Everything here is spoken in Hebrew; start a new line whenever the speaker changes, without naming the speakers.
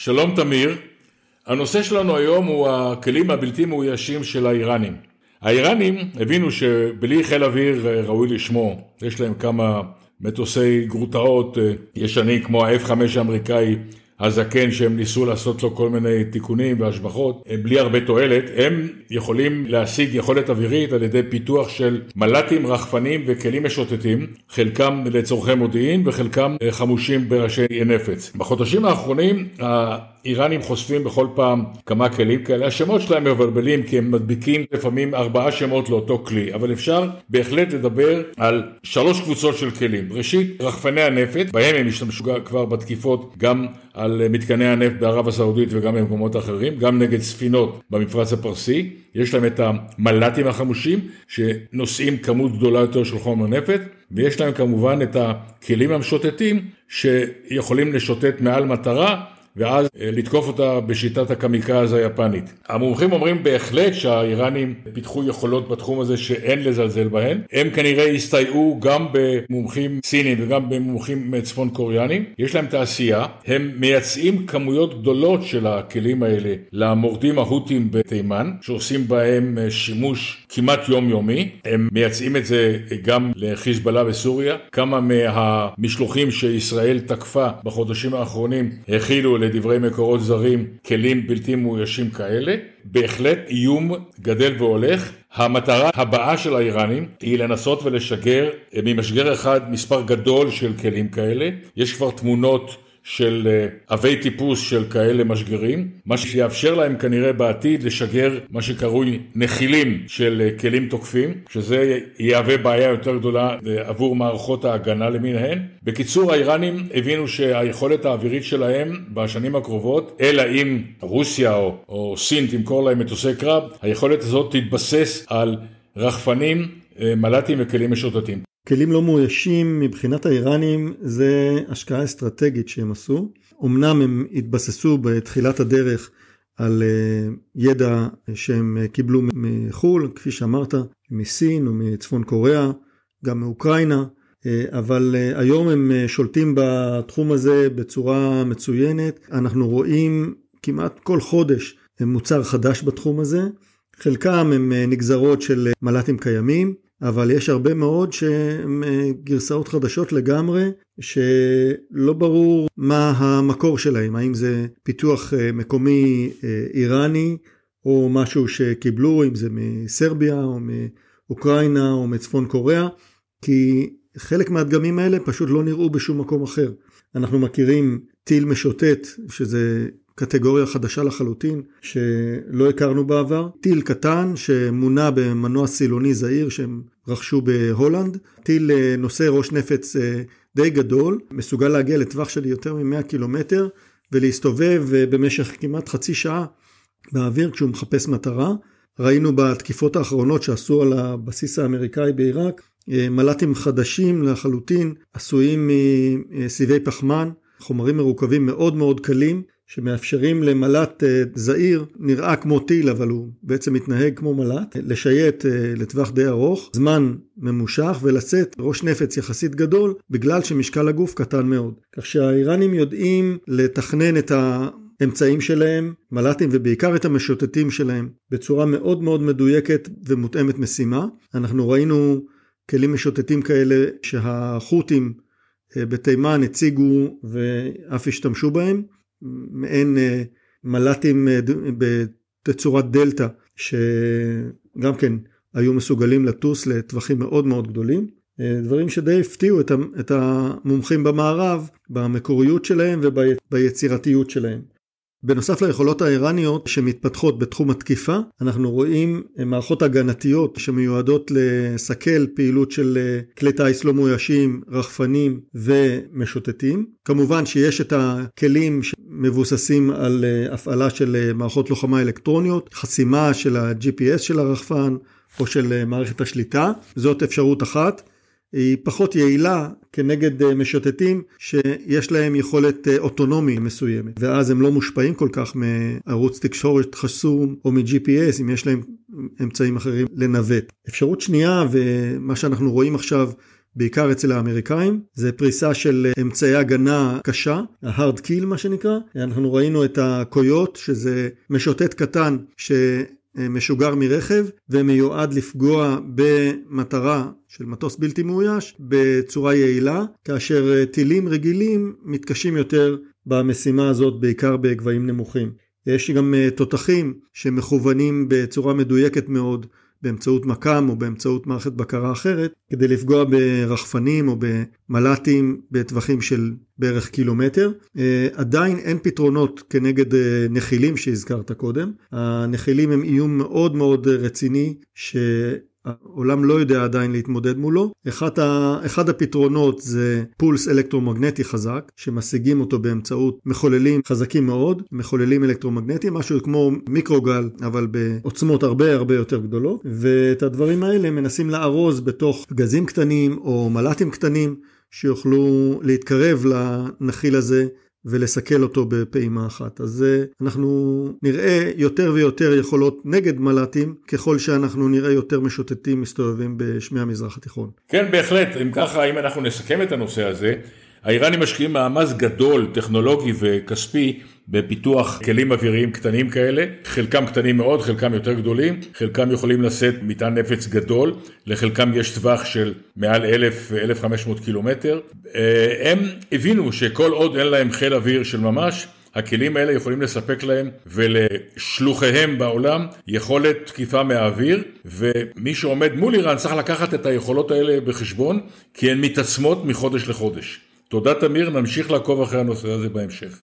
שלום תמיר, הנושא שלנו היום הוא הכלים הבלתי מאוישים של האיראנים. האיראנים הבינו שבלי חיל אוויר ראוי לשמו, יש להם כמה מטוסי גרוטאות ישנים כמו ה-F5 האמריקאי הזקן שהם ניסו לעשות לו כל מיני תיקונים והשבחות, בלי הרבה תועלת, הם יכולים להשיג יכולת אווירית על ידי פיתוח של מל"טים, רחפנים וכלים משוטטים, חלקם לצורכי מודיעין וחלקם חמושים בראשי נפץ. בחודשים האחרונים האיראנים חושפים בכל פעם כמה כלים כאלה, השמות שלהם מבלבלים כי הם מדביקים לפעמים ארבעה שמות לאותו כלי, אבל אפשר בהחלט לדבר על שלוש קבוצות של כלים. ראשית, רחפני הנפץ, בהם הם השתמשו כבר בתקיפות גם על מתקני הנפט בערב הסעודית וגם במקומות אחרים, גם נגד ספינות במפרץ הפרסי, יש להם את המל"טים החמושים שנושאים כמות גדולה יותר של חומר נפט, ויש להם כמובן את הכלים המשוטטים שיכולים לשוטט מעל מטרה ואז אה, לתקוף אותה בשיטת הקמיקז היפנית. המומחים אומרים בהחלט שהאיראנים פיתחו יכולות בתחום הזה שאין לזלזל בהן. הם כנראה הסתייעו גם במומחים סינים וגם במומחים צפון קוריאנים. יש להם תעשייה, הם מייצאים כמויות גדולות של הכלים האלה למורדים ההותים בתימן, שעושים בהם אה, שימוש כמעט יומיומי. הם מייצאים את זה גם לחיזבאללה בסוריה. כמה מהמשלוחים שישראל תקפה בחודשים האחרונים הכילו לדברי מקורות זרים כלים בלתי מאוישים כאלה, בהחלט איום גדל והולך. המטרה הבאה של האיראנים היא לנסות ולשגר ממשגר אחד מספר גדול של כלים כאלה. יש כבר תמונות של אה, עבי טיפוס של כאלה משגרים, מה שיאפשר להם כנראה בעתיד לשגר מה שקרוי נחילים של אה, כלים תוקפים, שזה יהווה בעיה יותר גדולה אה, עבור מערכות ההגנה למיניהן. בקיצור, האיראנים הבינו שהיכולת האווירית שלהם בשנים הקרובות, אלא אם רוסיה או, או סין תמכור להם מטוסי קרב, היכולת הזאת תתבסס על רחפנים, מל"טים וכלים משוטטים.
כלים לא מאוישים מבחינת האיראנים זה השקעה אסטרטגית שהם עשו. אמנם הם התבססו בתחילת הדרך על אה, ידע שהם קיבלו מחו"ל, כפי שאמרת, מסין או מצפון קוריאה, גם מאוקראינה, אה, אבל אה, היום הם שולטים בתחום הזה בצורה מצוינת. אנחנו רואים כמעט כל חודש מוצר חדש בתחום הזה. חלקם הם נגזרות של מל"טים קיימים, אבל יש הרבה מאוד שהם אה, גרסאות חדשות לגמרי, שלא ברור מה המקור שלהם, האם זה פיתוח אה, מקומי אה, איראני, או משהו שקיבלו, אם זה מסרביה, או מאוקראינה, או מצפון קוריאה, כי חלק מהדגמים האלה פשוט לא נראו בשום מקום אחר. אנחנו מכירים טיל משוטט, שזה קטגוריה חדשה לחלוטין שלא הכרנו בעבר. טיל קטן שמונע במנוע סילוני זעיר שהם רכשו בהולנד. טיל אה, נושא ראש נפץ אה, די גדול, מסוגל להגיע לטווח של יותר מ-100 קילומטר ולהסתובב אה, במשך כמעט חצי שעה באוויר כשהוא מחפש מטרה. ראינו בתקיפות האחרונות שעשו על הבסיס האמריקאי בעיראק מל"טים חדשים לחלוטין עשויים מסיבי פחמן, חומרים מרוכבים מאוד מאוד קלים שמאפשרים למל"ט אה, זעיר, נראה כמו טיל אבל הוא בעצם מתנהג כמו מל"ט, לשייט אה, לטווח די ארוך, זמן ממושך ולצאת ראש נפץ יחסית גדול בגלל שמשקל הגוף קטן מאוד. כך שהאיראנים יודעים לתכנן את ה... אמצעים שלהם, מל"טים ובעיקר את המשוטטים שלהם בצורה מאוד מאוד מדויקת ומותאמת משימה. אנחנו ראינו כלים משוטטים כאלה שהחות'ים אה, בתימן הציגו ואף השתמשו בהם. מעין אה, מל"טים אה, בתצורת דלתא, שגם כן היו מסוגלים לטוס לטווחים מאוד מאוד גדולים. אה, דברים שדי הפתיעו את המומחים במערב במקוריות שלהם וביצירתיות שלהם. בנוסף ליכולות האיראניות שמתפתחות בתחום התקיפה, אנחנו רואים מערכות הגנתיות שמיועדות לסכל פעילות של כלי טיס לא מאוישים, רחפנים ומשוטטים. כמובן שיש את הכלים שמבוססים על אה, הפעלה של אה, מערכות לוחמה אלקטרוניות, חסימה של ה-GPS של הרחפן או של מערכת השליטה, זאת אפשרות אחת. היא פחות יעילה כנגד אה, משוטטים שיש להם יכולת אה, אוטונומי מסוימת ואז הם לא מושפעים כל כך מערוץ תקשורת חסום או מ-GPS אם יש להם אמצעים אחרים לנווט. אפשרות שנייה ומה שאנחנו רואים עכשיו בעיקר אצל האמריקאים. זה פריסה של אמצעי הגנה קשה, ה-hard kill מה שנקרא. אנחנו ראינו את הקויות, שזה משוטט קטן ש... משוגר מרכב ומיועד לפגוע במטרה של מטוס בלתי מאויש בצורה יעילה, כאשר טילים רגילים מתקשים יותר במשימה הזאת בעיקר בגבהים נמוכים. יש גם תותחים שמכוונים בצורה מדויקת מאוד באמצעות מקם או באמצעות מערכת בקרה אחרת כדי לפגוע ברחפנים או במל"טים בטווחים של בערך קילומטר. אה, עדיין אין פתרונות כנגד אה, נחילים שהזכרת קודם. הנחילים הם איום מאוד מאוד רציני ש... העולם לא יודע עדיין להתמודד מולו. אחד, ה, אחד הפתרונות זה פולס אלקטרומגנטי חזק, שמשיגים אותו באמצעות מחוללים חזקים מאוד, מחוללים אלקטרומגנטיים, משהו כמו מיקרוגל, אבל בעוצמות הרבה הרבה יותר גדולות, ואת הדברים האלה מנסים לארוז בתוך גזים קטנים או מל"טים קטנים, שיוכלו להתקרב לנחיל הזה ולסכל אותו בפעימה אחת. אז אה, אנחנו נראה יותר ויותר יכולות נגד מל"טים, ככל שאנחנו נראה יותר משוטטים מסתובבים בשמי המזרח התיכון.
כן, בהחלט. אם ככה, אם אנחנו נסכם את הנושא הזה, האיראנים משקיעים מאמץ גדול, טכנולוגי וכספי, בפיתוח כלים אוויריים קטנים כאלה, חלקם קטנים מאוד, חלקם יותר גדולים, חלקם יכולים לשאת מטען נפץ גדול, לחלקם יש טווח של מעל 1,000-1,500 קילומטר. אה, הם הבינו שכל עוד אין להם חיל אוויר של ממש, הכלים האלה יכולים לספק להם ולשלוחיהם בעולם יכולת תקיפה מהאוויר ומי שעומד מול איראן צריך לקחת את היכולות האלה בחשבון כי הן מתעצמות מחודש לחודש. תודה תמיר, נמשיך לעקוב אחרי הנושא הזה בהמשך.